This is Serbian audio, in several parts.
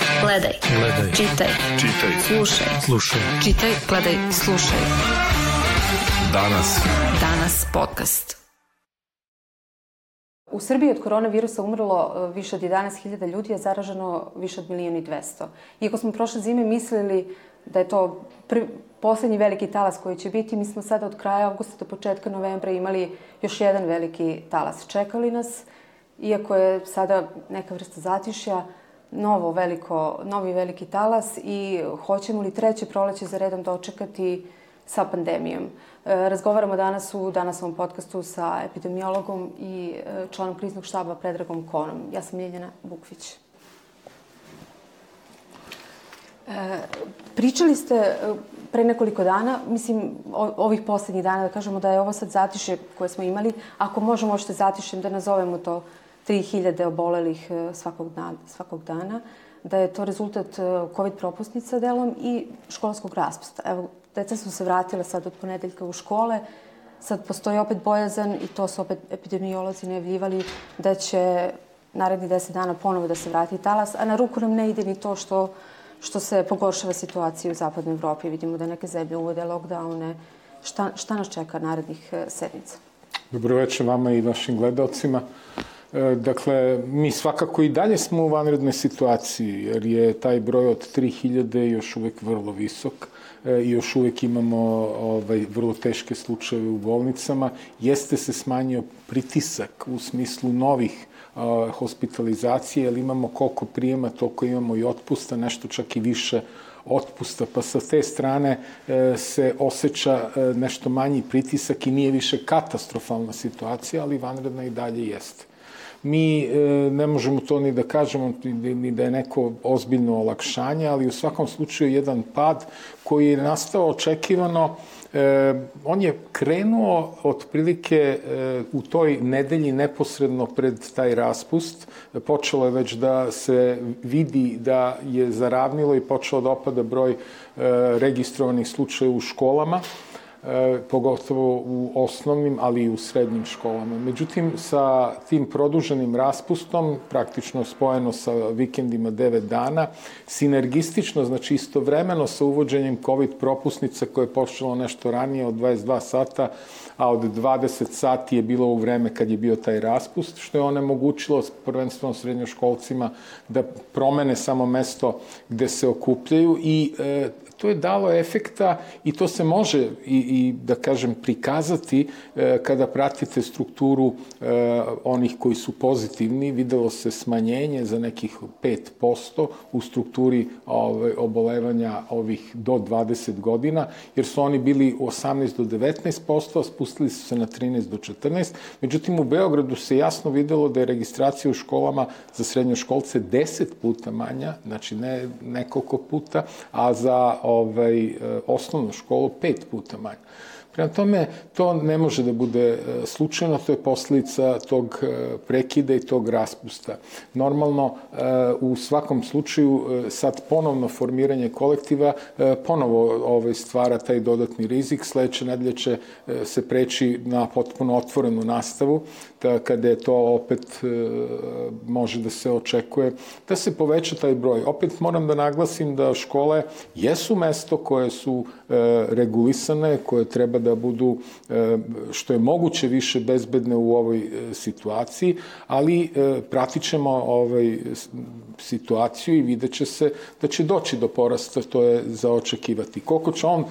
Gledaj. Gledaj. Čitaj. Čitaj. Slušaj. Slušaj. Čitaj, gledaj, slušaj. Danas. Danas podcast. U Srbiji od koronavirusa umrlo e, više od 11.000 ljudi, a zaraženo više od milijuna i 200. Iako smo prošle zime mislili da je to prvi, poslednji veliki talas koji će biti, mi smo sada od kraja avgusta do početka novembra imali još jedan veliki talas. Čekali nas, iako je sada neka vrsta zatišja, novo veliko, novi veliki talas i hoćemo li treće proleće za redom dočekati sa pandemijom. E, razgovaramo danas u danasovom podcastu sa epidemiologom i e, članom kriznog štaba Predragom Konom. Ja sam Ljeljana Bukvić. E, pričali ste e, pre nekoliko dana, mislim, o, ovih poslednjih dana, da kažemo da je ovo sad zatiše koje smo imali, ako možemo ošte zatišem da nazovemo to 3000 obolelih e, svakog dana, svakog dana, da je to rezultat e, COVID propusnica delom i školskog raspusta. Evo, deca su se vratile sad od ponedeljka u škole, sad postoji opet bojazan i to su opet epidemiolozi najavljivali da će naredni 10 dana ponovo da se vrati talas, a na ruku nam ne ide ni to što, što se pogoršava situacija u zapadnoj Evropi. Vidimo da neke zemlje uvode lockdowne. Šta, šta nas čeka narednih e, sedmica? Dobro večer vama i vašim gledalcima. Dakle, mi svakako i dalje smo u vanrednoj situaciji, jer je taj broj od 3000 još uvek vrlo visok e, i još uvek imamo ovaj, vrlo teške slučajeve u bolnicama. Jeste se smanjio pritisak u smislu novih a, hospitalizacije, jer imamo koliko prijema, toliko imamo i otpusta, nešto čak i više otpusta, pa sa te strane e, se osjeća e, nešto manji pritisak i nije više katastrofalna situacija, ali vanredna i dalje jeste. Mi e, ne možemo to ni da kažemo, ni, ni da je neko ozbiljno olakšanje, ali u svakom slučaju jedan pad koji je nastao očekivano, E, on je krenuo otprilike e, u toj nedelji neposredno pred taj raspust. Počelo je već da se vidi da je zaravnilo i počeo da opada broj registrovanih slučaja u školama pogotovo u osnovnim, ali i u srednjim školama. Međutim, sa tim produženim raspustom, praktično spojeno sa vikendima 9 dana, sinergistično, znači istovremeno sa uvođenjem COVID propusnica koje je počelo nešto ranije od 22 sata, a od 20 sati je bilo u vreme kad je bio taj raspust, što je onemogućilo prvenstveno srednjoškolcima da promene samo mesto gde se okupljaju i e, to je dalo efekta i to se može i, i da kažem prikazati e, kada pratite strukturu e, onih koji su pozitivni, videlo se smanjenje za nekih 5% u strukturi ove, obolevanja ovih do 20 godina, jer su oni bili 18 do 19%, a spustili su se na 13 do 14. Međutim, u Beogradu se jasno videlo da je registracija u školama za srednjoškolce 10 puta manja, znači ne nekoliko puta, a za ovaj, e, osnovnu školu pet puta manje. Prema tome, to ne može da bude e, slučajno, to je posledica tog e, prekida i tog raspusta. Normalno, u svakom slučaju, sad ponovno formiranje kolektiva ponovo ovaj, stvara taj dodatni rizik. Sledeće nedelje će se preći na potpuno otvorenu nastavu, da kada je to opet može da se očekuje da se poveća taj broj. Opet moram da naglasim da škole jesu mesto koje su regulisane, koje treba da budu što je moguće više bezbedne u ovoj situaciji, ali pratit ćemo ovaj, situaciju i vidjet će se da će doći do porasta, to je za očekivati. Koliko će on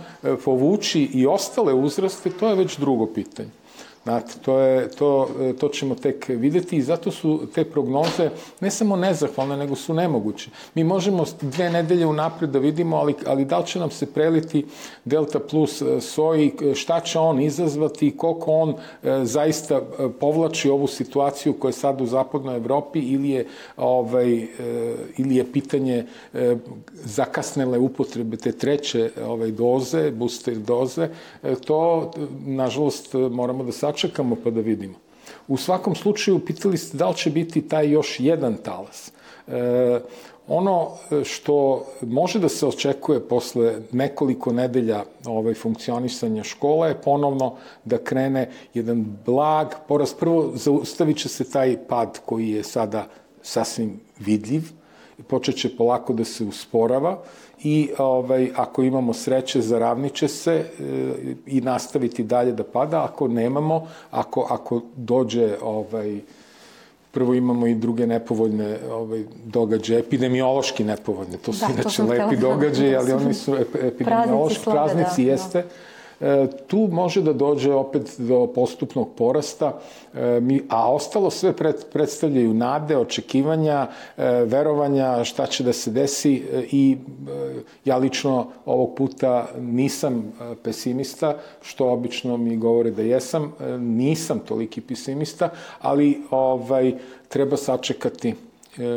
povući i ostale uzraste, to je već drugo pitanje. Znate, to, je, to, to ćemo tek videti i zato su te prognoze ne samo nezahvalne, nego su nemoguće. Mi možemo dve nedelje unapred da vidimo, ali, ali da li će nam se preliti Delta plus soji, šta će on izazvati i koliko on e, zaista e, povlači ovu situaciju koja je sad u zapadnoj Evropi ili je, ovaj, e, ili je pitanje e, zakasnele upotrebe te treće ovaj, doze, booster doze, e, to, nažalost, moramo da sačekamo pa da vidimo. U svakom slučaju, pitali ste da li će biti taj još jedan talas. E, ono što može da se očekuje posle nekoliko nedelja ovaj, funkcionisanja škola je ponovno da krene jedan blag porast. Prvo, zaustavit će se taj pad koji je sada sasvim vidljiv, počet će polako da se usporava i ovaj, ako imamo sreće, zaravniće se e, i nastaviti dalje da pada. Ako nemamo, ako, ako dođe ovaj, prvo imamo i druge nepovoljne ovaj, događaje, epidemiološki nepovoljne, to su da, inače lepi događaje, ali oni su epidemiološki, praznici, praznici da, jeste. Da tu može da dođe opet do postupnog porasta, e, a ostalo sve predstavljaju nade, očekivanja, e, verovanja šta će da se desi i ja lično ovog puta nisam pesimista, što obično mi govore da jesam, nisam toliki pesimista, ali ovaj treba sačekati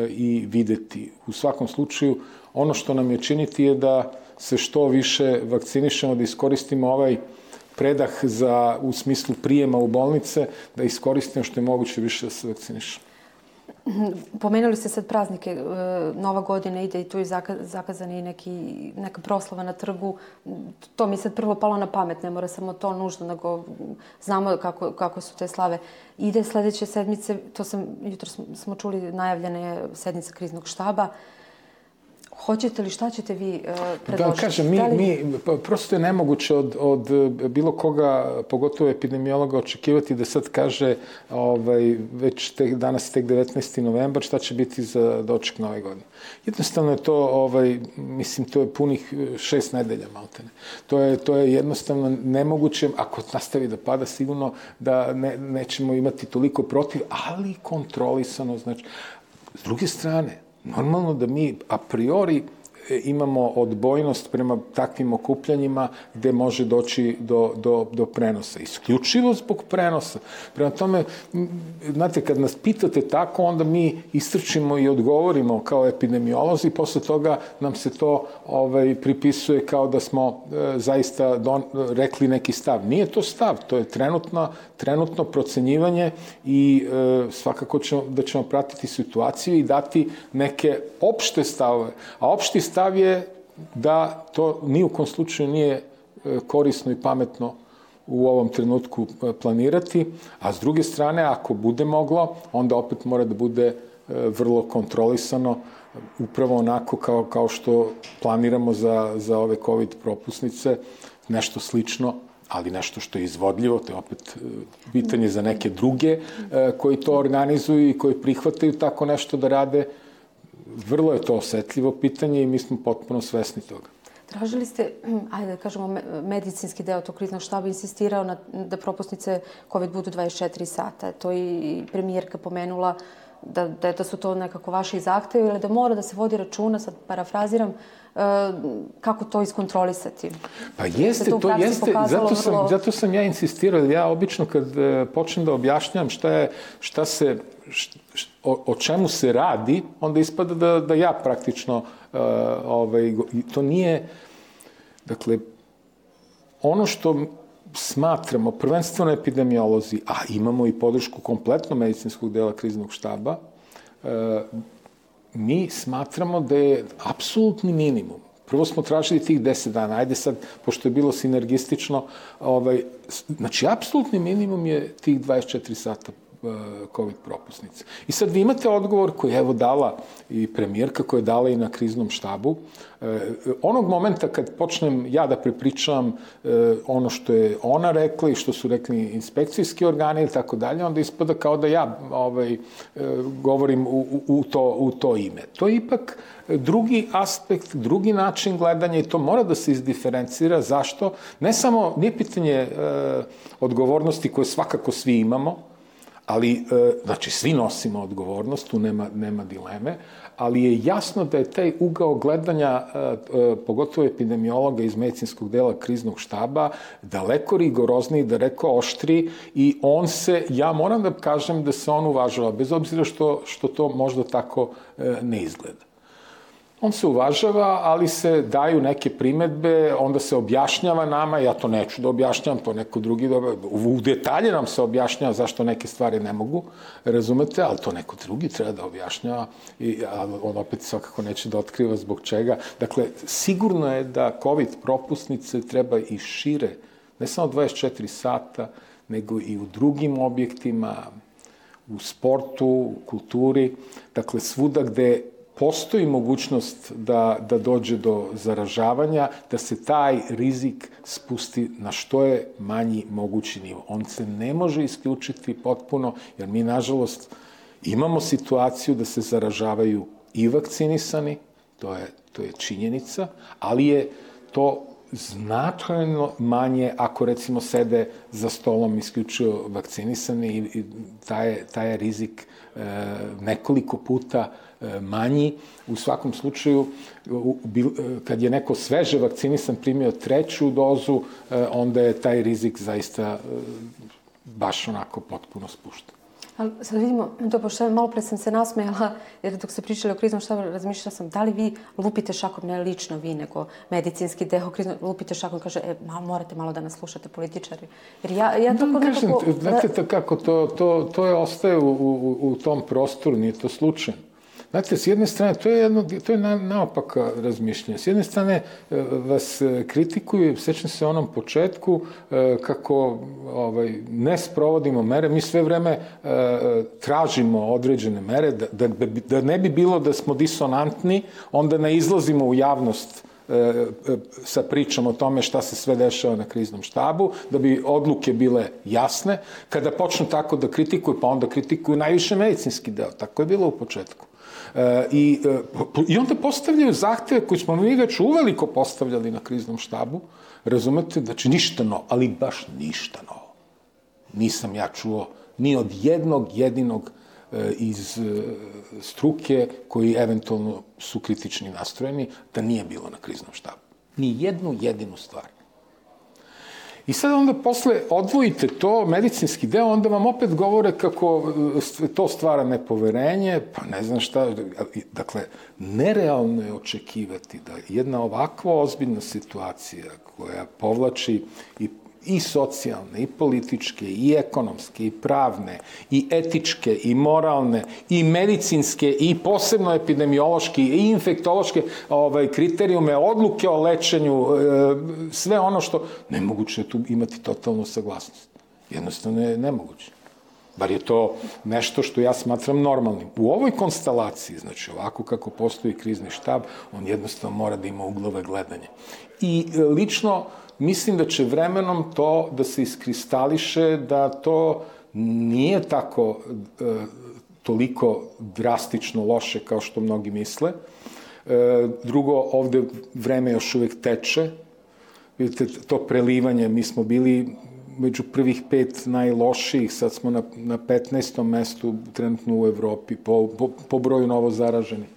i videti. U svakom slučaju, ono što nam je činiti je da se što više vakcinišemo, da iskoristimo ovaj predah za, u smislu prijema u bolnice, da iskoristimo što je moguće više da se vakcinišemo. Pomenuli ste sad praznike, e, Nova godina ide i tu je zakazan i neki, neka proslava na trgu. To mi sad prvo palo na pamet, ne mora samo to nužno, nego znamo kako, kako su te slave. Ide sledeće sedmice, to sam, jutro smo čuli najavljene sednice kriznog štaba, Hoćete li, šta ćete vi uh, predložiti? Da, kažem, mi, da li... mi, pa, prosto je nemoguće od, od bilo koga, pogotovo epidemiologa, očekivati da sad kaže ovaj, već tek, danas tek 19. novembar šta će biti za doček nove godine. Jednostavno je to, ovaj, mislim, to je punih šest nedelja, maltene. To je, to je jednostavno nemoguće, ako nastavi da pada, sigurno da ne, nećemo imati toliko protiv, ali kontrolisano, znači, s druge strane, Normalno da mi a priori imamo odbojnost prema takvim okupljanjima gde može doći do, do, do prenosa. Isključivo zbog prenosa. Prema tome, znate, kad nas pitate tako, onda mi istrčimo i odgovorimo kao epidemiolozi, posle toga nam se to ovaj, pripisuje kao da smo e, zaista don, rekli neki stav. Nije to stav, to je trenutno, trenutno procenjivanje i e, svakako ćemo, da ćemo pratiti situaciju i dati neke opšte stavove. A opšti stav je da to ni u kom slučaju nije e, korisno i pametno u ovom trenutku e, planirati, a s druge strane, ako bude moglo, onda opet mora da bude e, vrlo kontrolisano, upravo onako kao, kao što planiramo za, za ove COVID propusnice, nešto slično, ali nešto što je izvodljivo, to je opet pitanje za neke druge koji to organizuju i koji prihvataju tako nešto da rade, vrlo je to osetljivo pitanje i mi smo potpuno svesni toga. Tražili ste, ajde da kažemo, medicinski deo tog kriznog štaba insistirao na, da propusnice COVID budu 24 sata. To i premijerka pomenula da, da, da su to nekako vaši zahtevi ili da mora da se vodi računa, sad parafraziram, e, kako to iskontrolisati. Pa jeste, to, to jeste, zato sam, vrlo... zato sam ja insistirao, ja obično kad e, počnem da objašnjam šta, je, šta se, šta, o, o čemu se radi, onda ispada da, da ja praktično, uh, ovaj, to nije, dakle, ono što smatramo, prvenstveno epidemiolozi, a imamo i podršku kompletno medicinskog dela kriznog štaba, uh, mi smatramo da je apsolutni minimum. Prvo smo tražili tih 10 dana, ajde sad, pošto je bilo sinergistično, ovaj, znači, apsolutni minimum je tih 24 sata COVID propusnice. I sad vi imate odgovor koji je evo dala i premijerka koja je dala i na kriznom štabu. E, onog momenta kad počnem ja da prepričavam e, ono što je ona rekla i što su rekli inspekcijski organi i tako dalje, onda ispada kao da ja ovaj, e, govorim u, u, to, u to ime. To je ipak drugi aspekt, drugi način gledanja i to mora da se izdiferencira. Zašto? Ne samo, nije pitanje e, odgovornosti koje svakako svi imamo, Ali, e, znači, svi nosimo odgovornost, tu nema, nema dileme, ali je jasno da je taj ugao gledanja, e, e, pogotovo epidemiologa iz medicinskog dela kriznog štaba, daleko rigorozniji, da rekao oštri i on se, ja moram da kažem da se on uvažava, bez obzira što, što to možda tako ne izgleda. On se uvažava, ali se daju neke primetbe, onda se objašnjava nama, ja to neću da objašnjam, to neko drugi da... U detalje nam se objašnjava zašto neke stvari ne mogu, razumete, ali to neko drugi treba da objašnjava, i, on opet svakako neće da otkriva zbog čega. Dakle, sigurno je da COVID propusnice treba i šire, ne samo 24 sata, nego i u drugim objektima, u sportu, u kulturi, dakle svuda gde postoji mogućnost da, da dođe do zaražavanja, da se taj rizik spusti na što je manji mogući nivo. On se ne može isključiti potpuno, jer mi, nažalost, imamo situaciju da se zaražavaju i vakcinisani, to je, to je činjenica, ali je to značajno manje ako recimo sede za stolom isključivo vakcinisani i, taj, taj je rizik e, nekoliko puta manji. U svakom slučaju, e, kad je neko sveže vakcinisan primio treću dozu, e, onda je taj rizik zaista e, baš onako potpuno spušten. Ali sad vidimo, to pošto malo pre sam se nasmejala, jer dok ste pričali o kriznom štabu, razmišljala sam da li vi lupite šakom, ne lično vi, nego medicinski deo kriznog, lupite šakom, kaže, e, malo, morate malo da nas slušate političari. Jer ja, ja to da, kažem, nekako... Znate to kako, to, to, to je ostaje u, u, u tom prostoru, nije to slučajno. Znate, s jedne strane, to je, jedno, to je na, naopaka razmišljanje. S jedne strane e, vas e, kritikuju, sećam se onom početku, e, kako ovaj, ne sprovodimo mere, mi sve vreme tražimo određene mere, da, da, da ne bi bilo da smo disonantni, onda ne izlazimo u javnost sa pričom o tome šta se sve dešava na kriznom štabu, da bi odluke bile jasne. Kada počnu tako da kritikuju, pa onda kritikuju najviše medicinski deo. Tako je bilo u početku. I, e, I onda postavljaju zahteve koji smo mi već uveliko postavljali na kriznom štabu, razumete, znači ništa novo, ali baš ništa novo. Nisam ja čuo ni od jednog jedinog e, iz e, struke koji eventualno su kritični nastrojeni, da nije bilo na kriznom štabu. Ni jednu jedinu stvar. I sad onda posle odvojite to, medicinski deo, onda vam opet govore kako e, to stvara nepoverenje, pa ne znam šta, dakle, nerealno je očekivati da jedna ovakva ozbiljna situacija koja povlači i i socijalne, i političke, i ekonomske, i pravne, i etičke, i moralne, i medicinske, i posebno epidemiološke, i infektološke ovaj, kriterijume, odluke o lečenju, e, sve ono što... Nemoguće je tu imati totalnu saglasnost. Jednostavno je nemoguće. Bar je to nešto što ja smatram normalnim. U ovoj konstelaciji, znači ovako kako postoji krizni štab, on jednostavno mora da ima uglove gledanja. I e, lično, mislim da će vremenom to da se iskristališe, da to nije tako e, toliko drastično loše kao što mnogi misle. E, drugo, ovde vreme još uvek teče. Vidite, to prelivanje, mi smo bili među prvih pet najlošijih, sad smo na, na 15. mestu trenutno u Evropi po, po, po broju novo zaraženih.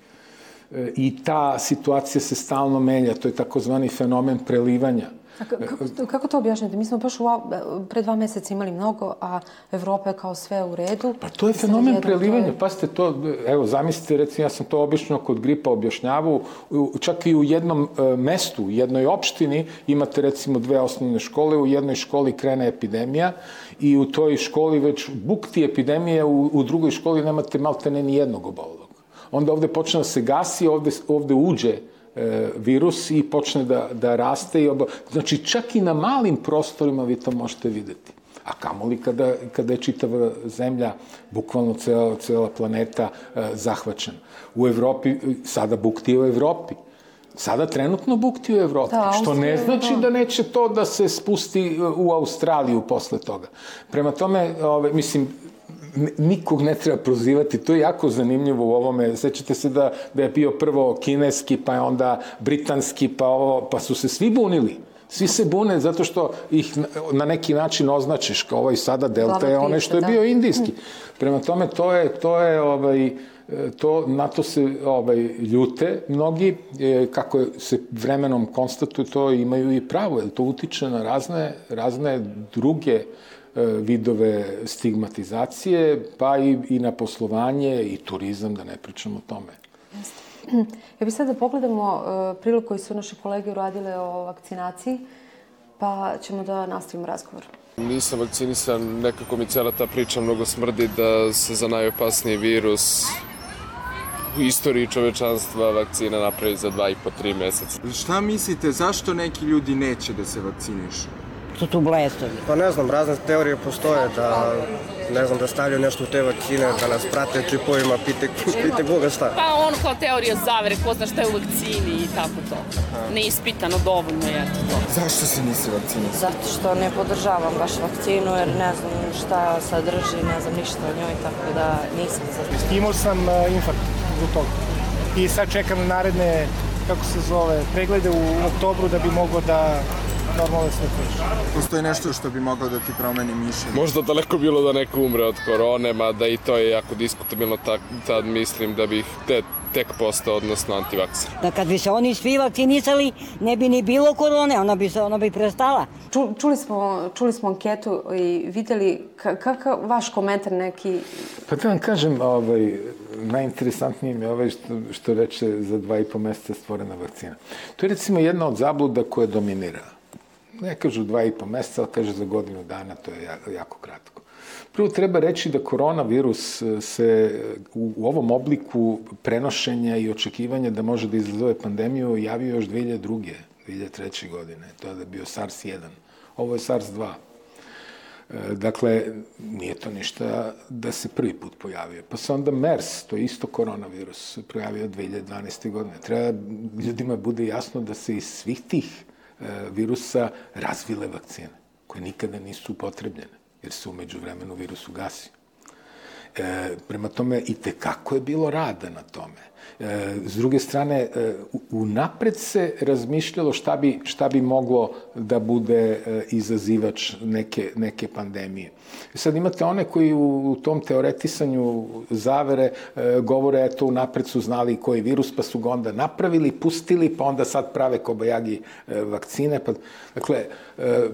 E, I ta situacija se stalno menja, to je takozvani fenomen prelivanja. Kako, kako to objašnjate? Mi smo baš u, pre dva meseca imali mnogo, a Evropa je kao sve u redu. Pa to je fenomen prelivanja. Je... Pazite, to, evo, zamislite, recimo, ja sam to obično kod gripa objašnjavao, čak i u jednom e, mestu, u jednoj opštini, imate recimo dve osnovne škole, u jednoj školi krene epidemija i u toj školi već bukti epidemije, u, u drugoj školi nemate maltene ni jednog obolog. Onda ovde počne da se gasi, ovde, ovde uđe virus i počne da, da raste. I oba... Znači, čak i na malim prostorima vi to možete videti. A kamoli kada, kada je čitava zemlja, bukvalno cela, cela planeta e, zahvaćena. U Evropi, sada bukti u Evropi. Sada trenutno bukti u Evropi, da, što ne znači da. da neće to da se spusti u Australiju posle toga. Prema tome, ove, mislim, nikog ne treba prozivati, to je jako zanimljivo u ovome. Sećate se da, da je bio prvo kineski, pa je onda britanski, pa, ovo, pa su se svi bunili. Svi se bune zato što ih na neki način označiš kao ovaj sada delta je onaj što je da. bio indijski. Prema tome to je to je ovaj to na to se ovaj ljute mnogi e, kako se vremenom konstatuje to imaju i pravo jer to utiče na razne razne druge vidove stigmatizacije, pa i, i na poslovanje i turizam, da ne pričam o tome. Jeste. Ja bih sad da pogledamo uh, prilog koji su naše kolege uradile o vakcinaciji, pa ćemo da nastavimo razgovor. Nisam vakcinisan, nekako mi cijela ta priča mnogo smrdi da se za najopasniji virus u istoriji čovečanstva vakcina napravi za dva i po, tri meseca. Šta mislite, zašto neki ljudi neće da se vakcinišu? Su tu blesovi. Pa ne znam, razne teorije postoje da ne znam, da stavljaju nešto u te vakcine, da nas prate čipovima, pite, pite Boga šta. Pa ono kao teorija zavere, ko zna šta je u vakcini i tako to. Neispitano dovoljno je to. Zašto se nisi vakcinisao? Zato što ne podržavam baš vakcinu jer ne znam šta sadrži, ne znam ništa o njoj, tako da nisam za Imao sam uh, infarkt zbog toga. I sad čekam naredne, kako se zove, preglede u oktobru da bi mogao da normalno sve kreće. Postoji nešto što bi moglo da ti promeni mišljenje? Možda daleko bilo da neko umre od korone, mada i to je jako diskutabilno, tak, tad mislim da bih te, tek postao, odnosno antivakser. Da kad bi se oni svi vakcinisali, ne bi ni bilo korone, ona bi, se, ona bi prestala. Ču, čuli, smo, čuli smo anketu i videli ka, kakav vaš komentar neki... Pa da vam kažem, ovaj, najinteresantnije mi je ovaj što, što reče za dva i po meseca stvorena vakcina. To je recimo jedna od zabluda koja dominira. Ne kažu dva i po meseca, ali kaže za godinu dana, to je jako, kratko. Prvo treba reći da koronavirus se u, u ovom obliku prenošenja i očekivanja da može da izazove pandemiju javio još 2002. 2003. godine. To je da bio SARS-1. Ovo je SARS-2. E, Dakle, nije to ništa da se prvi put pojavio. Pa se onda MERS, to je isto koronavirus, pojavio 2012. godine. Treba ljudima bude jasno da se iz svih tih e, virusa razvile vakcine, koje nikada nisu upotrebljene, jer se umeđu vremenu virus ugasio. E, prema tome, i tekako je bilo rada na tome. E, s druge strane, e, unapred se razmišljalo šta bi, šta bi moglo da bude e, izazivač neke, neke pandemije. Sad imate one koji u, u tom teoretisanju zavere e, govore, eto, unapred su znali koji virus, pa su ga onda napravili, pustili, pa onda sad prave kobajagi e, vakcine. Pa, dakle, e,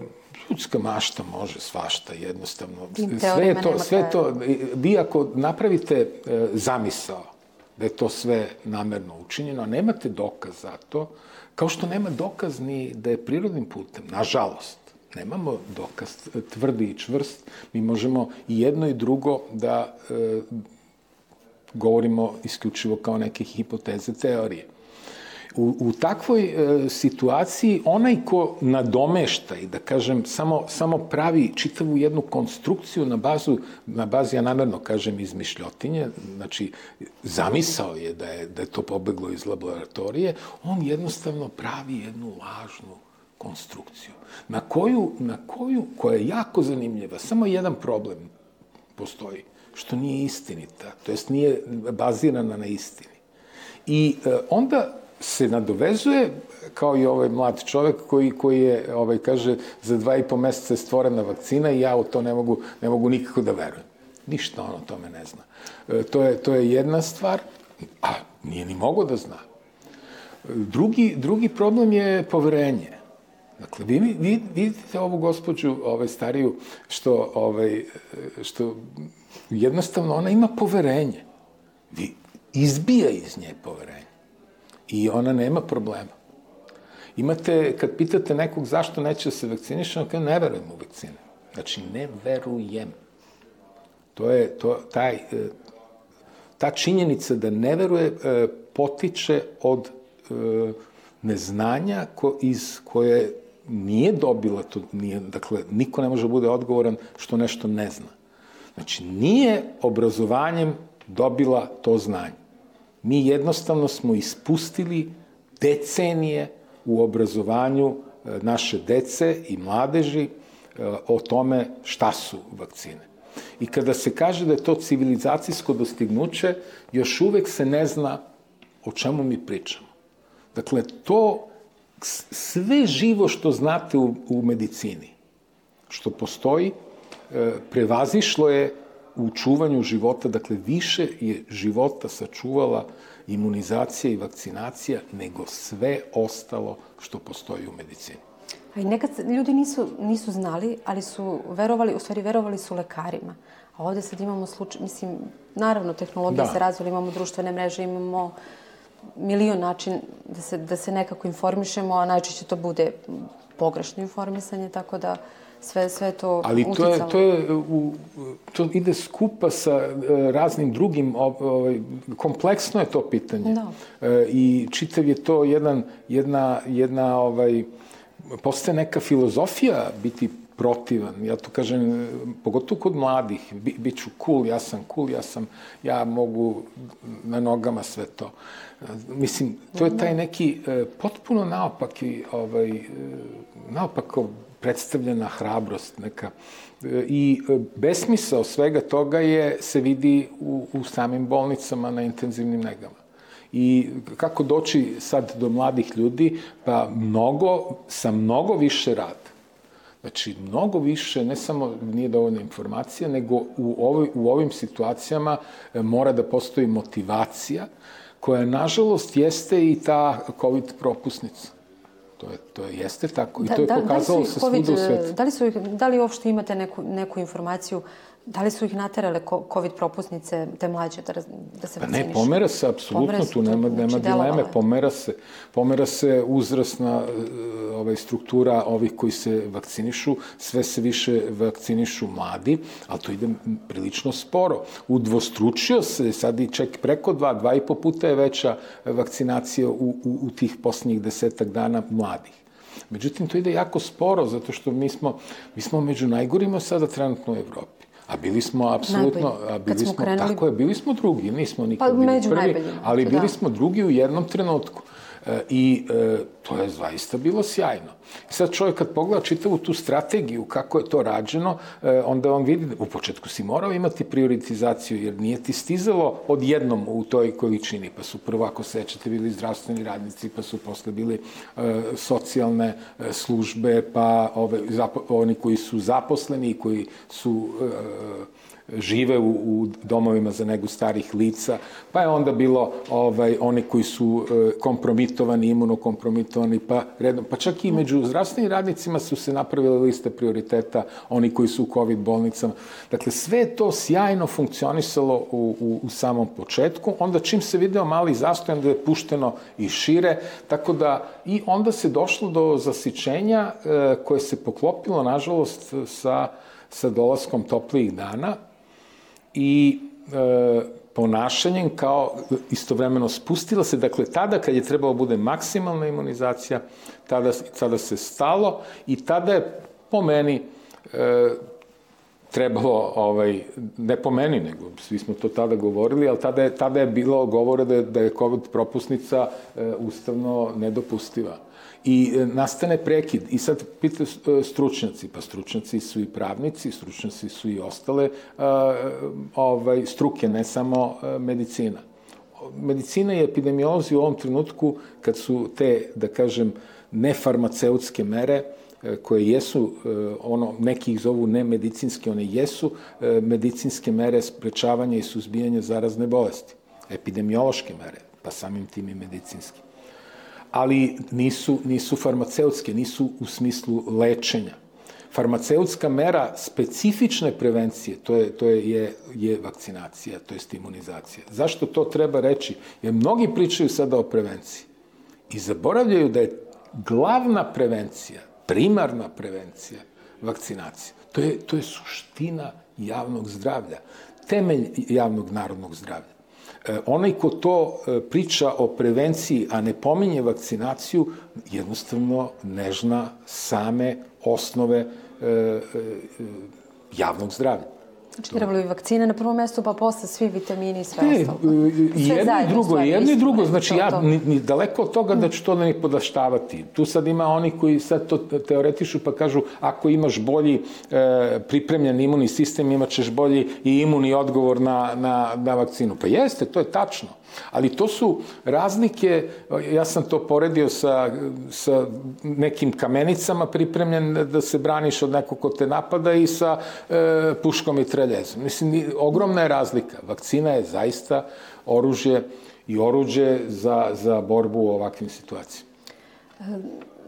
ljudska mašta može svašta jednostavno. Sve je to, sve to, vi ako napravite e, zamisao da je to sve namerno učinjeno, a nemate dokaz za to, kao što nema dokaz ni da je prirodnim putem, nažalost. Nemamo dokaz tvrdi i čvrst, mi možemo i jedno i drugo da e, govorimo isključivo kao neke hipoteze teorije. U, u takvoj e, situaciji onaj ko nadomešta i da kažem samo, samo pravi čitavu jednu konstrukciju na bazu, na bazi ja namerno kažem izmišljotinje, znači zamisao je da je, da je to pobeglo iz laboratorije, on jednostavno pravi jednu lažnu konstrukciju na koju, na koju, koja je jako zanimljiva, samo jedan problem postoji, što nije istinita, to jest nije bazirana na istini. I e, onda se nadovezuje, kao i ovaj mlad čovek koji, koji je, ovaj, kaže, za dva i po meseca je stvorena vakcina i ja u to ne mogu, ne mogu nikako da verujem. Ništa on o tome ne zna. E, to, je, to je jedna stvar, a nije ni mogo da zna. Drugi, drugi problem je poverenje. Dakle, vi, vi vidite ovu gospođu, ovaj, stariju, što, ovaj, što jednostavno ona ima poverenje. Vi izbija iz nje poverenje. I ona nema problema. Imate, kad pitate nekog zašto neće da se vakciniše, on kaže ne verujem u vakcine. Znači, ne verujem. To je, to, taj, e, ta činjenica da ne veruje e, potiče od e, neznanja ko, iz koje nije dobila to, nije, dakle, niko ne može da bude odgovoran što nešto ne zna. Znači, nije obrazovanjem dobila to znanje. Mi jednostavno smo ispustili decenije u obrazovanju e, naše dece i mladeži e, o tome šta su vakcine. I kada se kaže da je to civilizacijsko dostignuće, još uvek se ne zna o čemu mi pričamo. Dakle, to sve živo što znate u, u medicini, što postoji, e, prevazišlo je u čuvanju života, dakle više je života sačuvala imunizacija i vakcinacija nego sve ostalo što postoji u medicini. A i nekad ljudi nisu, nisu znali, ali su verovali, u stvari verovali su lekarima. A ovde sad imamo slučaj, mislim, naravno, tehnologija Da. se razvila, imamo društvene mreže, imamo milion način da se, da se nekako informišemo, a najčešće to bude pogrešno informisanje, tako da sve, sve to Ali to je, to je, u, to ide skupa sa e, raznim drugim, ovaj, kompleksno je to pitanje. Da. E, I čitav je to jedan, jedna, jedna ovaj, postaje neka filozofija biti protivan. Ja to kažem, pogotovo kod mladih, bi, bit ću cool, ja sam cool, ja sam, ja mogu na nogama sve to. Mislim, to je taj neki e, potpuno naopaki, ovaj, e, naopako predstavljena hrabrost neka. E, I besmisao svega toga je, se vidi u, u samim bolnicama na intenzivnim negama. I kako doći sad do mladih ljudi? Pa mnogo, sa mnogo više rada. Znači, mnogo više, ne samo nije dovoljna informacija, nego u, ovoj, u ovim situacijama e, mora da postoji motivacija, koja, nažalost, jeste i ta COVID propusnica. To je, to je, jeste tako i to je da, pokazalo da se svuda u svetu. Da li, su da li uopšte imate neku, neku informaciju Da li su ih naterale COVID propusnice te mlađe da, da se Pa vakcinišu? ne, pomera se, apsolutno, tu nema, znači nema dileme, je. pomera se, pomera se uzrasna e, ovaj, struktura ovih koji se vakcinišu, sve se više vakcinišu mladi, ali to ide prilično sporo. Udvostručio se, sad i čak preko dva, dva i po puta je veća vakcinacija u, u, u tih posljednjih desetak dana mladih. Međutim, to ide jako sporo, zato što mi smo, mi smo među najgorima sada trenutno u Evropi. A bili smo apsolutno, Najbolji. a bili smo smo, krenuli- tako je, bili smo drugi, nismo nikad Pa bili među prvi, najboljima, ali bili da. smo drugi u jednom trenutku. E, I e, to je zaista bilo sjajno. Sad čovjek kad pogleda čitavu tu strategiju, kako je to rađeno, e, onda on vidi, u početku si morao imati prioritizaciju, jer nije ti stizalo odjednom u toj količini, pa su prvo, ako sećate, bili zdravstveni radnici, pa su posle bili socijalne službe, pa ove, zapo, oni koji su zaposleni i koji su žive u, u domovima za negu starih lica, pa je onda bilo ovaj, oni koji su e, kompromitovani, imunokompromitovani, pa, redom, pa čak i među zdravstvenim radnicima su se napravile liste prioriteta, oni koji su u COVID bolnicama. Dakle, sve to sjajno funkcionisalo u, u, u samom početku, onda čim se video mali zastoj, onda je pušteno i šire, tako da i onda se došlo do zasićenja e, koje se poklopilo, nažalost, sa, sa dolaskom toplijih dana, i e, ponašanjem kao istovremeno spustila se, dakle tada kad je trebalo bude maksimalna imunizacija, tada, tada se stalo i tada je po meni e, trebalo, ovaj, ne po meni, nego svi smo to tada govorili, ali tada je, tada je bilo govore da je, da je COVID propusnica e, ustavno nedopustiva. I e, nastane prekid. I sad pita e, stručnjaci, pa stručnjaci su i pravnici, stručnjaci su i ostale e, ovaj, struke, ne samo medicina. Medicina i epidemiolozi u ovom trenutku, kad su te, da kažem, nefarmaceutske mere, koje jesu, ono, neki ih zovu nemedicinske, one jesu medicinske mere sprečavanja i suzbijanja zarazne bolesti. Epidemiološke mere, pa samim tim i medicinske ali nisu, nisu farmaceutske, nisu u smislu lečenja. Farmaceutska mera specifične prevencije, to je, to je, je, je vakcinacija, to je imunizacija. Zašto to treba reći? Jer mnogi pričaju sada o prevenciji i zaboravljaju da je glavna prevencija, primarna prevencija vakcinacija. To je, to je suština javnog zdravlja, temelj javnog narodnog zdravlja. E, onaj ko to e, priča o prevenciji, a ne pominje vakcinaciju, jednostavno ne zna same osnove e, javnog zdravlja. Znači, trebalo bi vakcine na prvom mestu, pa posle svi vitamini i sve Ne, ostalo. i jedno i drugo, jedno i drugo, ne, znači ja ni, ni daleko od toga da ću to da ne podaštavati. Tu sad ima oni koji sad to teoretišu pa kažu ako imaš bolji e, pripremljen imunni sistem, imaćeš bolji i imunni odgovor na, na, na vakcinu. Pa jeste, to je tačno. Ali to su razlike, ja sam to poredio sa, sa nekim kamenicama pripremljen da se braniš od nekog ko te napada i sa e, puškom i treljezom. Mislim, ogromna je razlika. Vakcina je zaista oružje i oruđe za, za borbu u ovakvim situacijama.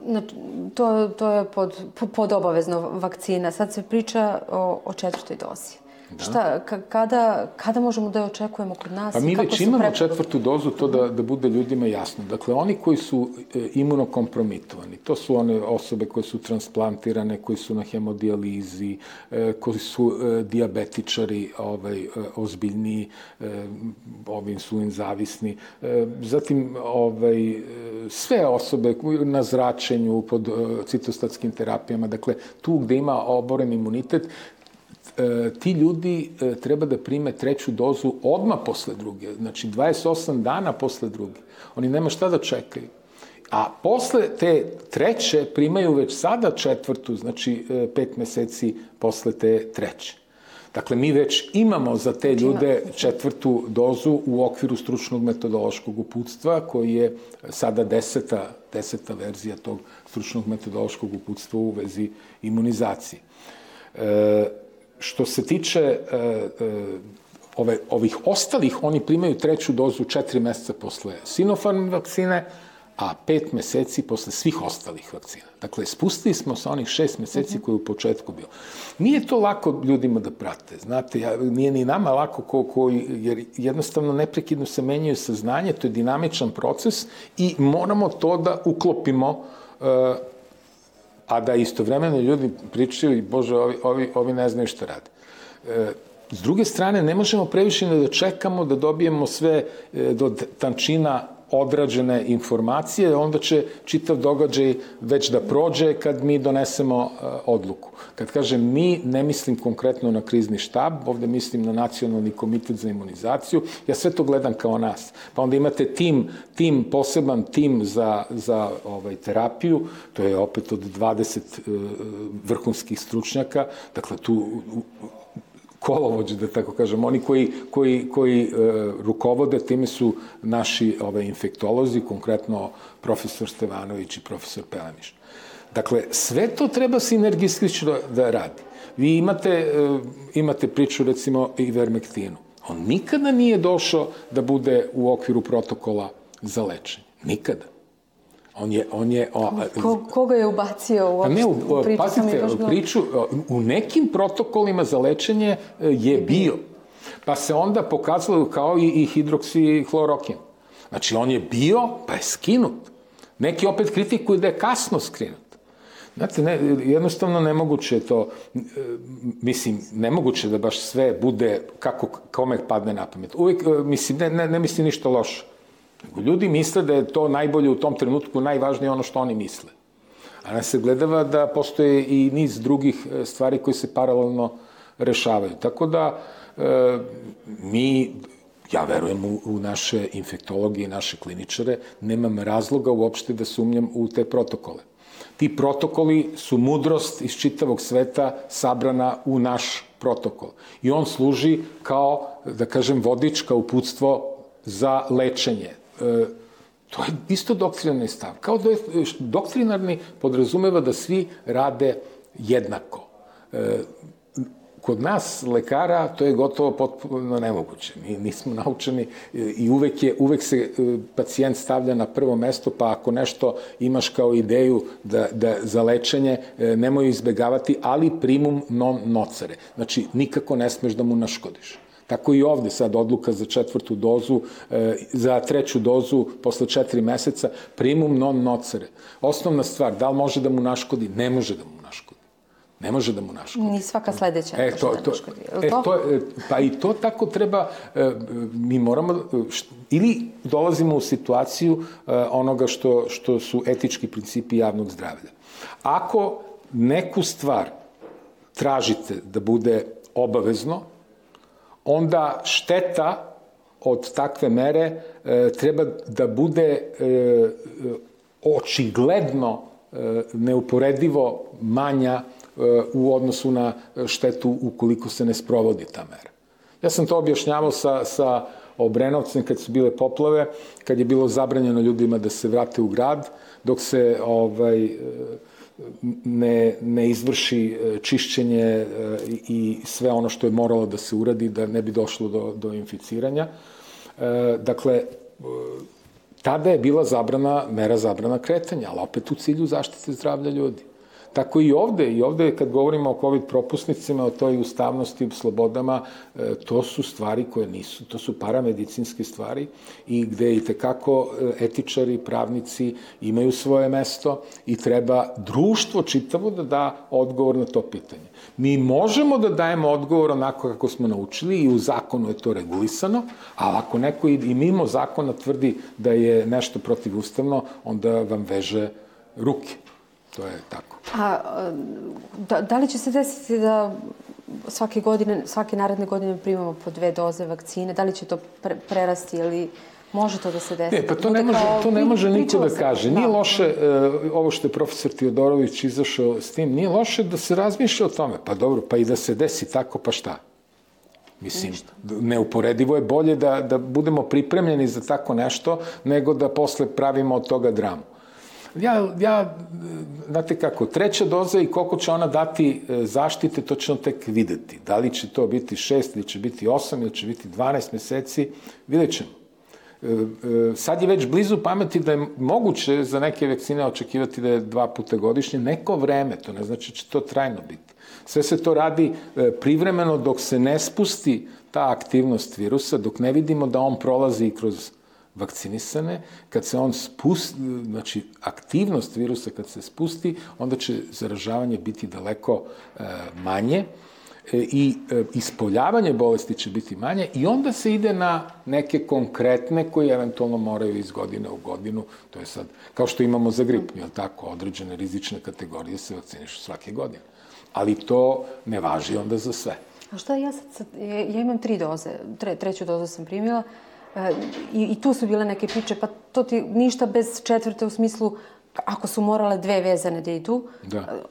Znači, to, to je pod, pod obavezno vakcina. Sad se priča o, o četvrtoj dozi. Šta, ka- kada, kada možemo da je očekujemo kod nas? Pa mi kako već imamo preporuke? četvrtu dozu, to da, da bude ljudima jasno. Dakle, oni koji su e, imunokompromitovani, to su one osobe koje su transplantirane, koji su na hemodijalizi, e, koji su e, diabetičari, ovaj, ozbiljniji, e, ovi insulin zavisni, zatim ovaj, sve osobe na zračenju, pod citostatskim terapijama, dakle, tu gde ima oboren imunitet, e, ti ljudi e, treba da prime treću dozu odmah posle druge, znači 28 dana posle druge. Oni nema šta da čekaju. A posle te treće primaju već sada četvrtu, znači e, pet meseci posle te treće. Dakle, mi već imamo za te ljude četvrtu dozu u okviru stručnog metodološkog uputstva, koji je sada deseta, deseta verzija tog stručnog metodološkog uputstva u vezi imunizacije. E, što se tiče e, e, ove, ovih ostalih, oni primaju treću dozu četiri meseca posle Sinopharm vakcine, a pet meseci posle svih ostalih vakcina. Dakle, spustili smo sa onih šest meseci koji je u početku bilo. Nije to lako ljudima da prate, znate, ja, nije ni nama lako ko, ko, jer jednostavno neprekidno se menjaju saznanje, to je dinamičan proces i moramo to da uklopimo e, a da istovremeno ljudi pričaju, bože, ovi, ovi, ovi ne znaju šta rade. E, s druge strane, ne možemo previše da čekamo da dobijemo sve e, do tančina odrađene informacije, onda će čitav događaj već da prođe kad mi donesemo e, odluku. Kad kažem mi, ne mislim konkretno na krizni štab, ovde mislim na nacionalni komitet za imunizaciju, ja sve to gledam kao nas. Pa onda imate tim, tim poseban tim za, za ovaj, terapiju, to je opet od 20 e, vrhunskih stručnjaka, dakle tu kolovođe, da tako kažem, oni koji, koji, koji e, rukovode time su naši ove, infektolozi, konkretno profesor Stevanović i profesor Pelemiš. Dakle, sve to treba sinergistično da radi. Vi imate, e, imate priču, recimo, i vermektinu. On nikada nije došao da bude u okviru protokola za lečenje. Nikada. On je, on je, o, Ko, koga je ubacio Pa uopšte ne, u, u priču? Sam pazite, bilo- priču, u nekim protokolima za lečenje e, je bio. Pa se onda pokazalo kao i, i hidroksihlorokin. Znači, on je bio, pa je skinut. Neki opet kritikuju da je kasno skinut. Znate, ne, jednostavno nemoguće je to, e, mislim, nemoguće da baš sve bude kako kome padne na pamet. Uvijek, e, mislim, ne, ne, ne mislim ništa loše. Ljudi misle da je to najbolje u tom trenutku, najvažnije ono što oni misle. A nas se gledava da postoje i niz drugih e, stvari koje se paralelno rešavaju. Tako da e, mi, ja verujem u, u naše infektologe i naše kliničare, nemam razloga uopšte da sumnjam u te protokole. Ti protokoli su mudrost iz čitavog sveta sabrana u naš protokol. I on služi kao, da kažem, vodič, kao uputstvo za lečenje. E, to je isto doktrinarni stav. Kao da je, doktrinarni podrazumeva da svi rade jednako. E, kod nas, lekara, to je gotovo potpuno nemoguće. Mi nismo naučeni e, i uvek, je, uvek se e, pacijent stavlja na prvo mesto, pa ako nešto imaš kao ideju da, da za lečenje, e, nemoj izbegavati, ali primum non nocere. Znači, nikako ne smeš da mu naškodiš. Tako i ovde sad odluka za četvrtu dozu, e, za treću dozu posle četiri meseca, primum non nocere. Osnovna stvar, da li može da mu naškodi? Ne može da mu naškodi. Ne može da mu naškodi. Ni svaka sledeća E, to, da to, naškodi. E, to? to, pa i to tako treba, e, mi moramo, e, ili dolazimo u situaciju onoga što, što su etički principi javnog zdravlja. Ako neku stvar tražite da bude obavezno, onda šteta od takve mere e, treba da bude e, očigledno e, neuporedivo manja e, u odnosu na štetu ukoliko se ne sprovodi ta mera. Ja sam to objašnjavao sa, sa Obrenovcem kad su bile poplave, kad je bilo zabranjeno ljudima da se vrate u grad, dok se ovaj, ne, ne izvrši e, čišćenje e, i sve ono što je moralo da se uradi da ne bi došlo do, do inficiranja. E, Dakle, tada je bila zabrana, mera zabrana kretanja, ali opet u cilju zaštite zdravlja ljudi. Tako i ovde. I ovde kad govorimo o COVID propusnicima, o toj ustavnosti, slobodama, e, to su stvari koje nisu, to su paramedicinske stvari i gde i tekako e, etičari, pravnici imaju svoje mesto i treba društvo čitavo da da odgovor na to pitanje. Mi možemo da dajemo odgovor onako kako smo naučili i u zakonu je to regulisano, a ako neko i mimo zakona tvrdi da je nešto protivustavno, onda vam veže ruke. To je tako. A da, da li će se desiti da svake godine, svake naredne godine primamo po dve doze vakcine? Da li će to pre, prerasti ili može to da se desi? Ne, pa to ne može, to ne može niko da kaže. Nije da. loše, uh, ovo što je profesor Teodorović izašao s tim, nije loše da se razmišlja o tome. Pa dobro, pa i da se desi tako, pa šta? Mislim, Ništa. neuporedivo je bolje da, da budemo pripremljeni za tako nešto, nego da posle pravimo od toga dramu. Ja, ja, znate kako, treća doza i koliko će ona dati e, zaštite, to ćemo tek videti. Da li će to biti šest, ili će biti osam, ili će biti 12 meseci, vidjet ćemo. E, e, sad je već blizu pameti da je moguće za neke vakcine očekivati da je dva puta godišnje neko vreme, to ne znači da će to trajno biti. Sve se to radi privremeno dok se ne spusti ta aktivnost virusa, dok ne vidimo da on prolazi kroz vakcinisane, kad se on spusti, znači aktivnost virusa kad se spusti, onda će zaražavanje biti daleko e, manje e, i e, ispoljavanje bolesti će biti manje i onda se ide na neke konkretne koje eventualno moraju iz godine u godinu, to je sad, kao što imamo za grip, je tako, određene rizične kategorije se vakcinišu svake godine. Ali to ne važi onda za sve. A šta ja sad, ja imam tri doze, tre, treću dozu sam primila, I, I tu su bile neke priče, pa to ti ništa bez četvrte u smislu ako su morale dve vezane da idu, da.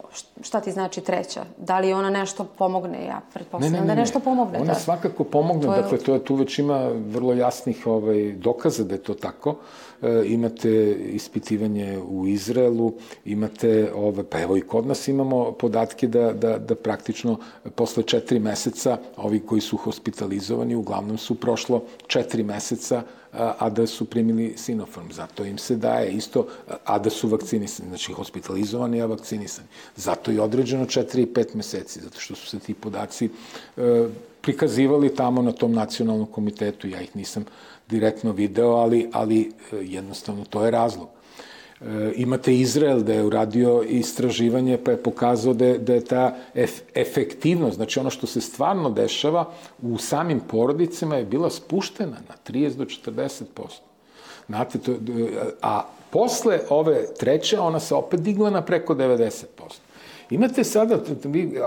šta ti znači treća? Da li ona nešto pomogne? Ja pretpostavljam ne, ne, ne, da nešto pomogne. Ona da. svakako pomogne, to je... dakle, to je, tu već ima vrlo jasnih ovaj, dokaza da je to tako. E, imate ispitivanje u Izraelu, imate, ove, pa evo i kod nas imamo podatke da, da, da praktično posle četiri meseca ovi koji su hospitalizovani uglavnom su prošlo četiri meseca a da su primili Sinopharm. Zato im se daje isto, a da su vakcinisani, znači hospitalizovani, a vakcinisani. Zato je određeno 4 i 5 meseci, zato što su se ti podaci e, prikazivali tamo na tom nacionalnom komitetu. Ja ih nisam direktno video, ali, ali e, jednostavno to je razlog. E, imate Izrael da je uradio istraživanje pa je pokazao da je, da je ta ef, efektivnost, znači ono što se stvarno dešava u samim porodicama je bila spuštena na 30 do 40%. Znate, to, a posle ove treće ona se opet digla na preko 90%. Imate sada,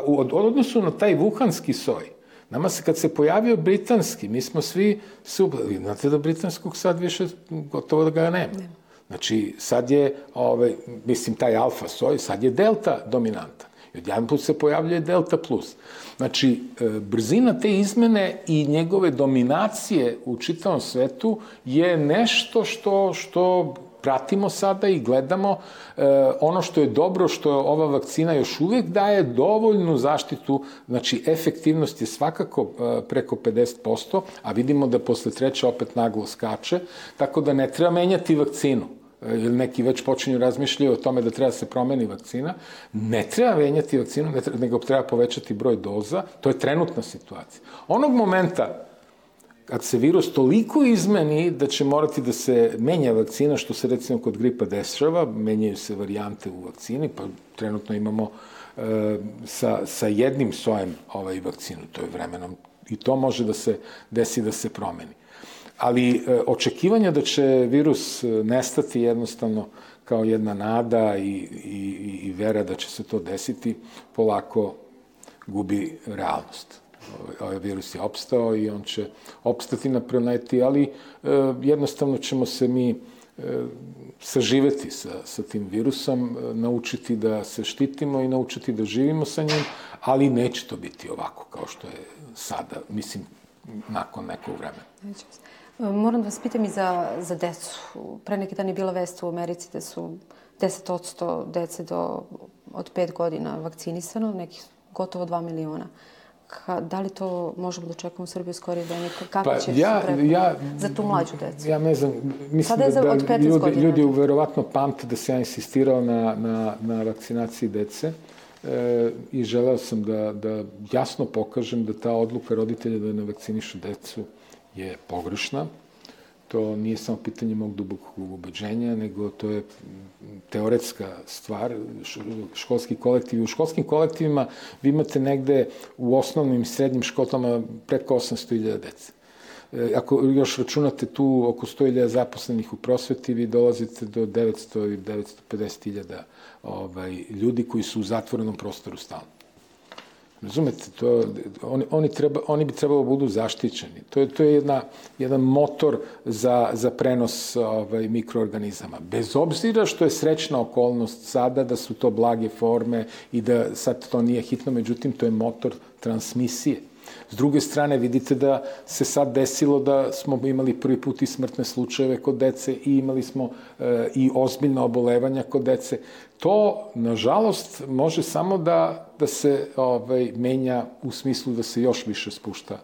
u odnosu na taj vuhanski soj, Nama se, kad se pojavio britanski, mi smo svi super, znate da britanskog sad više gotovo da ga nema. nema. Znači, sad je, ovaj, mislim, taj alfa soj, sad je delta dominanta. I odjedan put se pojavljuje delta plus. Znači, e, brzina te izmene i njegove dominacije u čitavom svetu je nešto što, što pratimo sada i gledamo e, ono što je dobro, što je ova vakcina još uvijek daje dovoljnu zaštitu, znači efektivnost je svakako e, preko 50%, a vidimo da posle treće opet naglo skače, tako da ne treba menjati vakcinu ili neki već počinju razmišljaju o tome da treba da se promeni vakcina, ne treba menjati vakcinu, ne treba, nego treba povećati broj doza, to je trenutna situacija. Onog momenta kad se virus toliko izmeni da će morati da se menja vakcina, što se recimo kod gripa dešava, menjaju se varijante u vakcini, pa trenutno imamo e, sa, sa jednim sojem ovaj vakcinu, to je vremenom, i to može da se desi da se promeni. Ali e, očekivanja da će virus e, nestati jednostavno kao jedna nada i, i, i vera da će se to desiti, polako gubi realnost. Ovaj, ovaj virus je opstao i on će opstati na planeti, ali e, jednostavno ćemo se mi saživeti sa, sa tim virusom, naučiti da se štitimo i naučiti da živimo sa njim, ali neće to biti ovako kao što je sada, mislim, nakon nekog vremena. Neće. Moram da vas pitam i za, za decu. Pre neki dan je bila vest u Americi da su 10% dece do, od 5 godina vakcinisano, nekih gotovo 2 miliona. ka, da li to možemo da očekujemo u Srbiji u skorije vreme? Kako Pa će ja, se ja, za tu mlađu decu? Ja ne znam, mislim da, da od 15 ljudi, godina. ljudi verovatno pamte da se ja insistirao na, na, na vakcinaciji dece e, i želeo sam da, da jasno pokažem da ta odluka roditelja da ne vakcinišu decu je pogrešna. To nije samo pitanje mog dubokog ubeđenja, nego to je teoretska stvar, školski kolektiv. U školskim kolektivima vi imate negde u osnovnim i srednjim školama preko 800.000 dece. E, Ako još računate tu oko 100.000 zaposlenih u prosveti, vi dolazite do 900 i 950.000 ovaj, ljudi koji su u zatvorenom prostoru stalno. Razumete, to, oni, oni, treba, oni bi trebalo da budu zaštićeni. To je, to je jedna, jedan motor za, za prenos ovaj, mikroorganizama. Bez obzira što je srećna okolnost sada da su to blage forme i da sad to nije hitno, međutim to je motor transmisije. S druge strane, vidite da se sad desilo da smo imali prvi put i smrtne slučajeve kod dece i imali smo e, i ozbiljna obolevanja kod dece. To, nažalost, može samo da, da se ovaj, menja u smislu da se još više spušta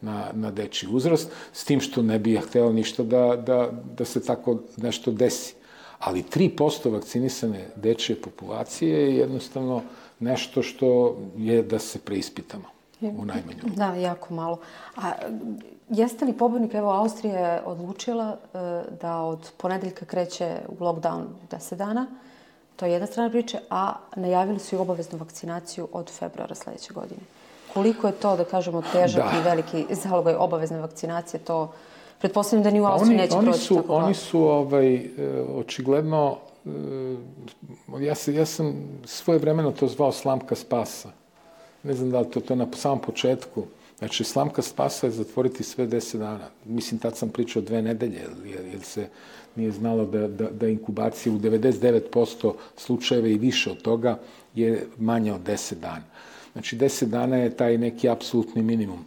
na, na dečji uzrast, s tim što ne bi ja hteo ništa da, da, da se tako nešto desi. Ali 3% vakcinisane dečje populacije je jednostavno nešto što je da se preispitamo u najmanju. Da, jako malo. A jeste li pobornik, evo Austrija je odlučila e, da od ponedeljka kreće u lockdown 10 dana, to je jedna strana priče, a najavili su i obaveznu vakcinaciju od februara sledeće godine. Koliko je to, da kažemo, težak Da. i veliki zalogaj obavezne vakcinacije, to pretpostavljam da ni u Pa Austriji oni, neće oni proći su, tako Oni su ovaj, e, očigledno, e, ja, se, ja sam svoje vremeno to zvao slamka spasa. Ne znam da li to, to je na samom početku. Znači, slamka spasa je zatvoriti sve 10 dana. Mislim, tad sam pričao dve nedelje, jer, jer se nije znalo da, da, da inkubacija u 99% slučajeva i više od toga je manja od 10 dana. Znači, 10 dana je taj neki apsolutni minimum.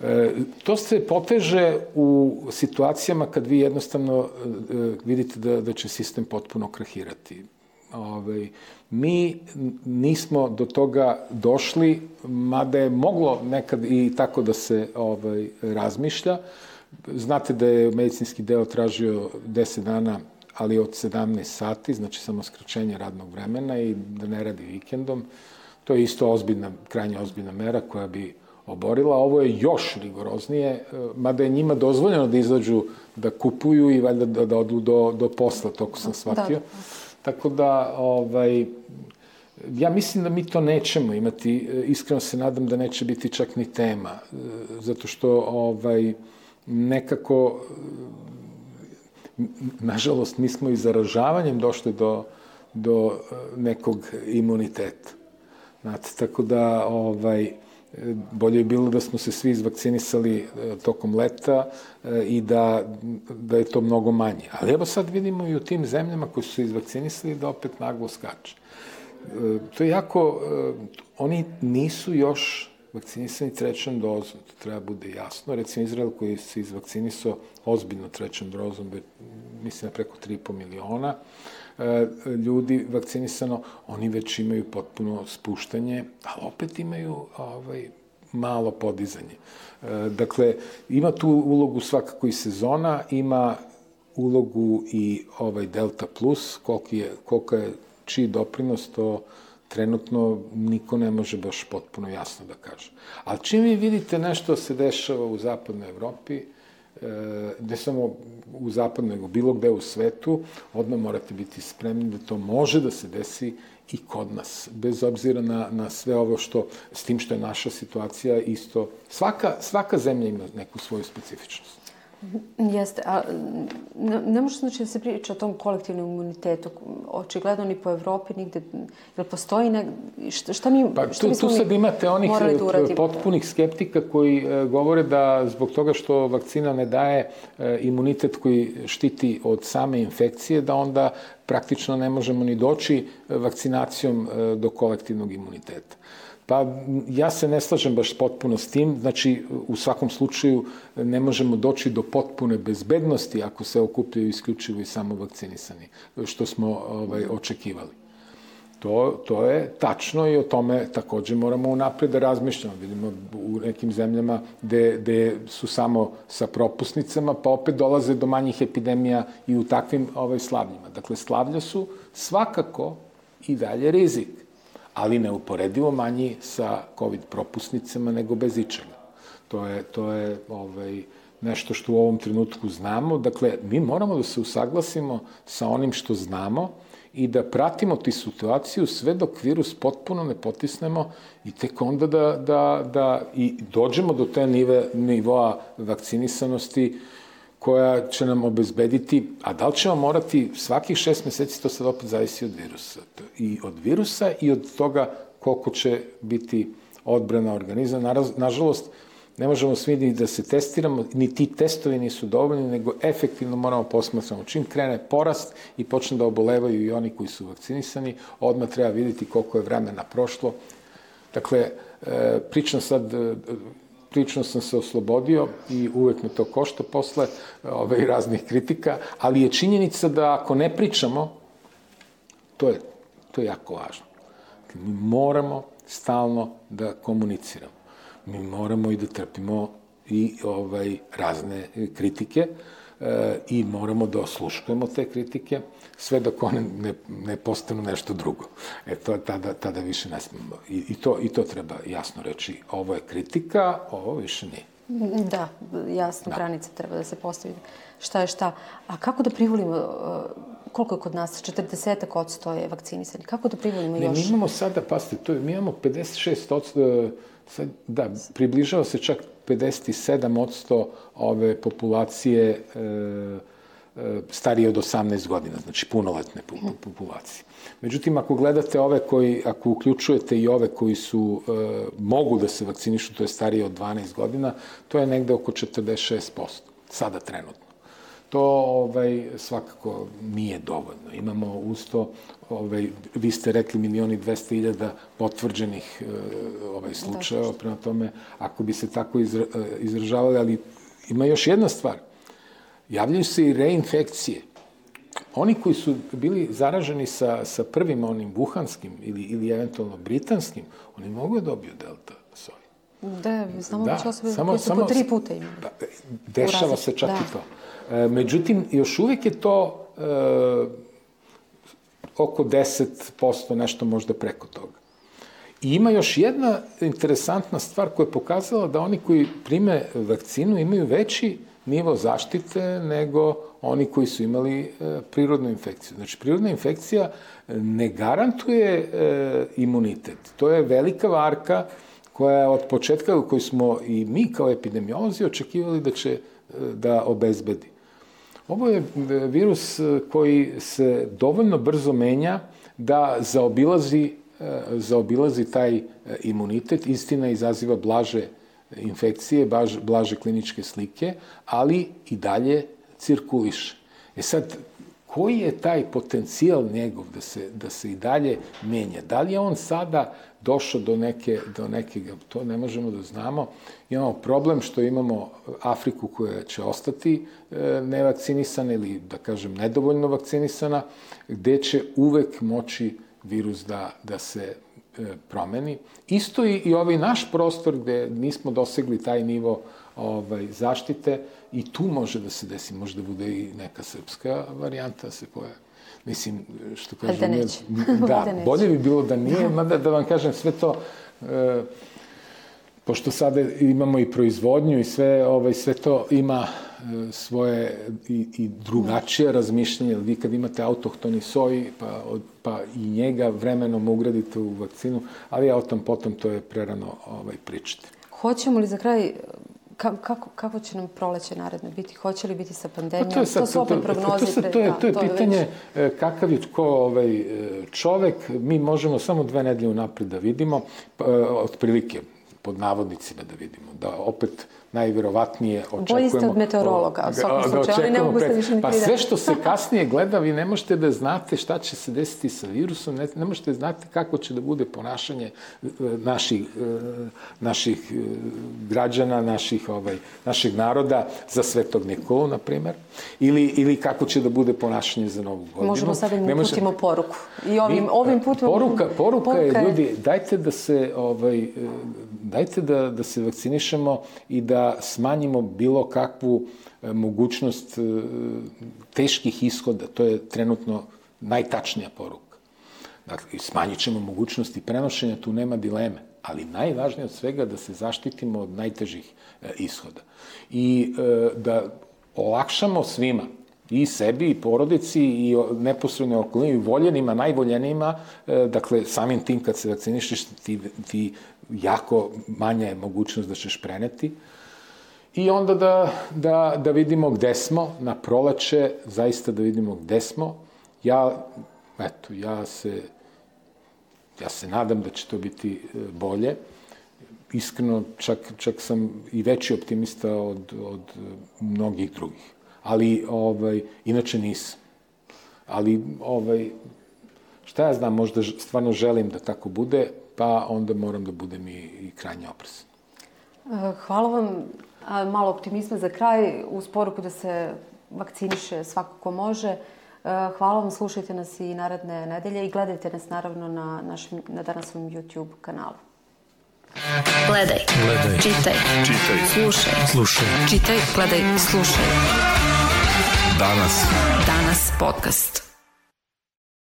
E, to se poteže u situacijama kad vi jednostavno e, e, vidite da, da će sistem potpuno krahirati. Ove, mi nismo do toga došli, mada je moglo nekad i tako da se ovaj, razmišlja. Znate da je medicinski deo tražio 10 dana, ali od 17 sati, znači samo skraćenje radnog vremena i da ne radi vikendom. To je isto ozbiljna, krajnje ozbiljna mera koja bi oborila. Ovo je još rigoroznije, mada je njima dozvoljeno da izađu da kupuju i valjda da, da odu do, do posla, toko sam shvatio. Da. Tako da, ovaj, ja mislim da mi to nećemo imati. Iskreno se nadam da neće biti čak ni tema, zato što ovaj, nekako, nažalost, mi smo i zaražavanjem došli do, do nekog imuniteta. Znate, tako da, ovaj, bolje je bilo da smo se svi izvakcinisali e, tokom leta e, i da, da je to mnogo manje. Ali evo sad vidimo i u tim zemljama koji su se izvakcinisali da opet naglo skače. E, To je jako, oni nisu još vakcinisani trećom dozom, to treba bude jasno. Recimo Izrael koji se izvakcinisao ozbiljno trećom dozom, mislim na preko 3,5 miliona ljudi vakcinisano, oni već imaju potpuno spuštanje, ali opet imaju ovaj, malo podizanje. E, Dakle, ima tu ulogu svakako i sezona, ima ulogu i ovaj Delta Plus, koliko je, koliko je čiji doprinos, to trenutno niko ne može baš potpuno jasno da kaže. Ali čim vi vidite nešto se dešava u zapadnoj Evropi, e, ne samo u zapadnoj, nego bilo gde u svetu, odmah morate biti spremni da to može da se desi i kod nas, bez obzira na, na sve ovo što, s tim što je naša situacija isto, svaka, svaka zemlja ima neku svoju specifičnost. Jeste, a ne, ne može znači da se priča o tom kolektivnom imunitetu. Očigledno ni po Evropi nigde, jel postoji ne, šta, šta mi, Pa šta tu, tu mi sad imate onih da e, uradimo? potpunih skeptika koji e, govore da zbog toga što vakcina ne daje e, imunitet koji štiti od same infekcije, da onda praktično ne možemo ni doći vakcinacijom e, do kolektivnog imuniteta. Pa ja se ne slažem baš potpuno s tim, znači u svakom slučaju ne možemo doći do potpune bezbednosti ako se okupljaju isključivo i samo vakcinisani, što smo ovaj, očekivali. To, to je tačno i o tome takođe moramo unapred da razmišljamo. Vidimo u nekim zemljama gde, gde su samo sa propusnicama, pa opet dolaze do manjih epidemija i u takvim ovaj, slavljima. Dakle, slavlja su svakako i dalje rizik, ali neuporedivo manji sa COVID propusnicama nego bez ičega. To je, to je ovaj, nešto što u ovom trenutku znamo. Dakle, mi moramo da se usaglasimo sa onim što znamo i da pratimo ti situaciju sve dok virus potpuno ne potisnemo i tek onda da, da, da i dođemo do te nive, nivoa vakcinisanosti koja će nam obezbediti, a da li ćemo morati svakih šest meseci, to sad opet zavisi od virusa. I od virusa i od toga koliko će biti odbrana organizma. Nažalost, ne možemo svi ni da se testiramo, ni ti testovi nisu dovoljni, nego efektivno moramo posmatramo. Čim krene porast i počne da obolevaju i oni koji su vakcinisani, odmah treba videti koliko je vremena prošlo. Dakle, e, pričam sad, prično sam se oslobodio i uvek me to košta posle ove, raznih kritika, ali je činjenica da ako ne pričamo, to je, to je jako važno. Mi moramo stalno da komuniciramo mi moramo i da trpimo i ovaj razne kritike e, i moramo da osluškujemo te kritike sve dok one ne, ne postanu nešto drugo. E to tada, tada više ne smemo. I, i, to, I to treba jasno reći. Ovo je kritika, ovo više nije. Da, jasno, da. granice treba da se postavi. Šta je šta. A kako da privolimo, e, koliko je kod nas, 40 odsto je vakcinisani, kako da privolimo ne, još? Mi imamo sada, pasite, to je, mi imamo 56 odsto, Sad, da, približava se čak 57% ove populacije e, e, starije od 18 godina, znači punoletne populacije. Međutim, ako gledate ove koji, ako uključujete i ove koji su, e, mogu da se vakcinišu, to je starije od 12 godina, to je negde oko 46%, sada trenutno to ovaj, svakako nije dovoljno. Imamo usto, ovaj, vi ste rekli milioni 200 iljada potvrđenih eh, ovaj, slučajeva, prema tome, ako bi se tako izra, eh, izražavali, ali ima još jedna stvar. Javljaju se i reinfekcije. Oni koji su bili zaraženi sa, sa prvim onim buhanskim ili, ili eventualno britanskim, oni mogu da dobiju delta soja. Da, znamo da, osobe samo, koje su samo, po tri puta imali. Da, dešava se čak da. i to. E, međutim, još uvijek je to e, oko 10%, nešto možda preko toga. I ima još jedna interesantna stvar koja je pokazala da oni koji prime vakcinu imaju veći nivo zaštite nego oni koji su imali e, prirodnu infekciju. Znači, prirodna infekcija ne garantuje e, imunitet. To je velika varka koja je od početka, koju smo i mi kao epidemiolozi očekivali da će da obezbedi. Ovo je virus e, koji se dovoljno brzo menja da zaobilazi, e, zaobilazi taj e, imunitet. Istina izaziva blaže infekcije, blaže kliničke slike, ali i dalje cirkuliše. E sad, koji je taj potencijal njegov da se, da se i dalje menja? Da li je on sada došao do neke, do neke, to ne možemo da znamo. Imamo problem što imamo Afriku koja će ostati e, nevakcinisana ili, da kažem, nedovoljno vakcinisana, gde će uvek moći virus da, da se e, promeni. Isto i, i ovaj naš prostor gde nismo dosegli taj nivo ovaj, zaštite i tu može da se desi, može da bude i neka srpska varijanta da se pojavi. Mislim, što kažem... Da neće. Da, bolje bi bilo da nije, mada da vam kažem sve to... E, pošto sada imamo i proizvodnju i sve, ovaj, sve to ima e, svoje i, i drugačije razmišljanje. Vi kad imate autohtoni soj, pa, od, pa i njega vremenom ugradite u vakcinu, ali ja o tom potom to je prerano ovaj, pričati. Hoćemo li za kraj Ka, kako, kako će nam proleće naredno biti? Hoće li biti sa pandemijom? Pa to, je sad, to su opet prognoze. To, to, to, je, to je pitanje već... Kakav je ko ovaj, e, čovek. Mi možemo samo dve nedelje unapred da vidimo, pa, e, otprilike pod navodnicima da vidimo, da opet najverovatnije očekujemo... Bolji ste od meteorologa, u svakom slučaju, oni ne mogu se više ni Pa sve što se kasnije gleda, vi ne možete da znate šta će se desiti sa virusom, ne, ne možete znati kako će da bude ponašanje e, naših, e, naših e, građana, naših, ovaj, našeg naroda za Svetog Nikolu, na primer, ili, ili kako će da bude ponašanje za Novu godinu. Možemo sad da im Ne može- uputimo poruku. I ovim, Mi- ovim putem... Poruka, poruka, je, ljudi, dajte da se, ovaj, dajte da, da se vakcinišemo i da smanjimo bilo kakvu e, mogućnost e, teških ishoda. To je trenutno najtačnija poruka. Dakle, smanjit ćemo mogućnosti prenošenja, tu nema dileme. Ali najvažnije od svega da se zaštitimo od najtežih e, ishoda. I da olakšamo svima, i sebi, i porodici, i o- neposrednoj okolini, i voljenima, najvoljenijima, e, dakle, samim tim kad se vakcinišeš, ti, ti jako manja je mogućnost da ćeš preneti. I onda da, da, da vidimo gde smo, na proleće, zaista da vidimo gde smo. Ja, eto, ja se, ja se nadam da će to biti e, bolje. Iskreno, čak, čak sam i veći optimista od, od mnogih drugih. Ali, ovaj, inače nisam. Ali, ovaj, šta ja znam, možda stvarno želim da tako bude, pa onda moram da budem i, i krajnje oprezan. E, Hvala vam. A, Malo optimizma za kraj, uz poruku da se vakciniše svako ko može. E, Hvala vam, slušajte nas i naredne nedelje i gledajte nas naravno na, našem, na danasovom YouTube kanalu. Gledaj, Gledaj. čitaj, Čitaj. slušaj, Slušaj. čitaj, gledaj, slušaj. Danas. Danas podcast.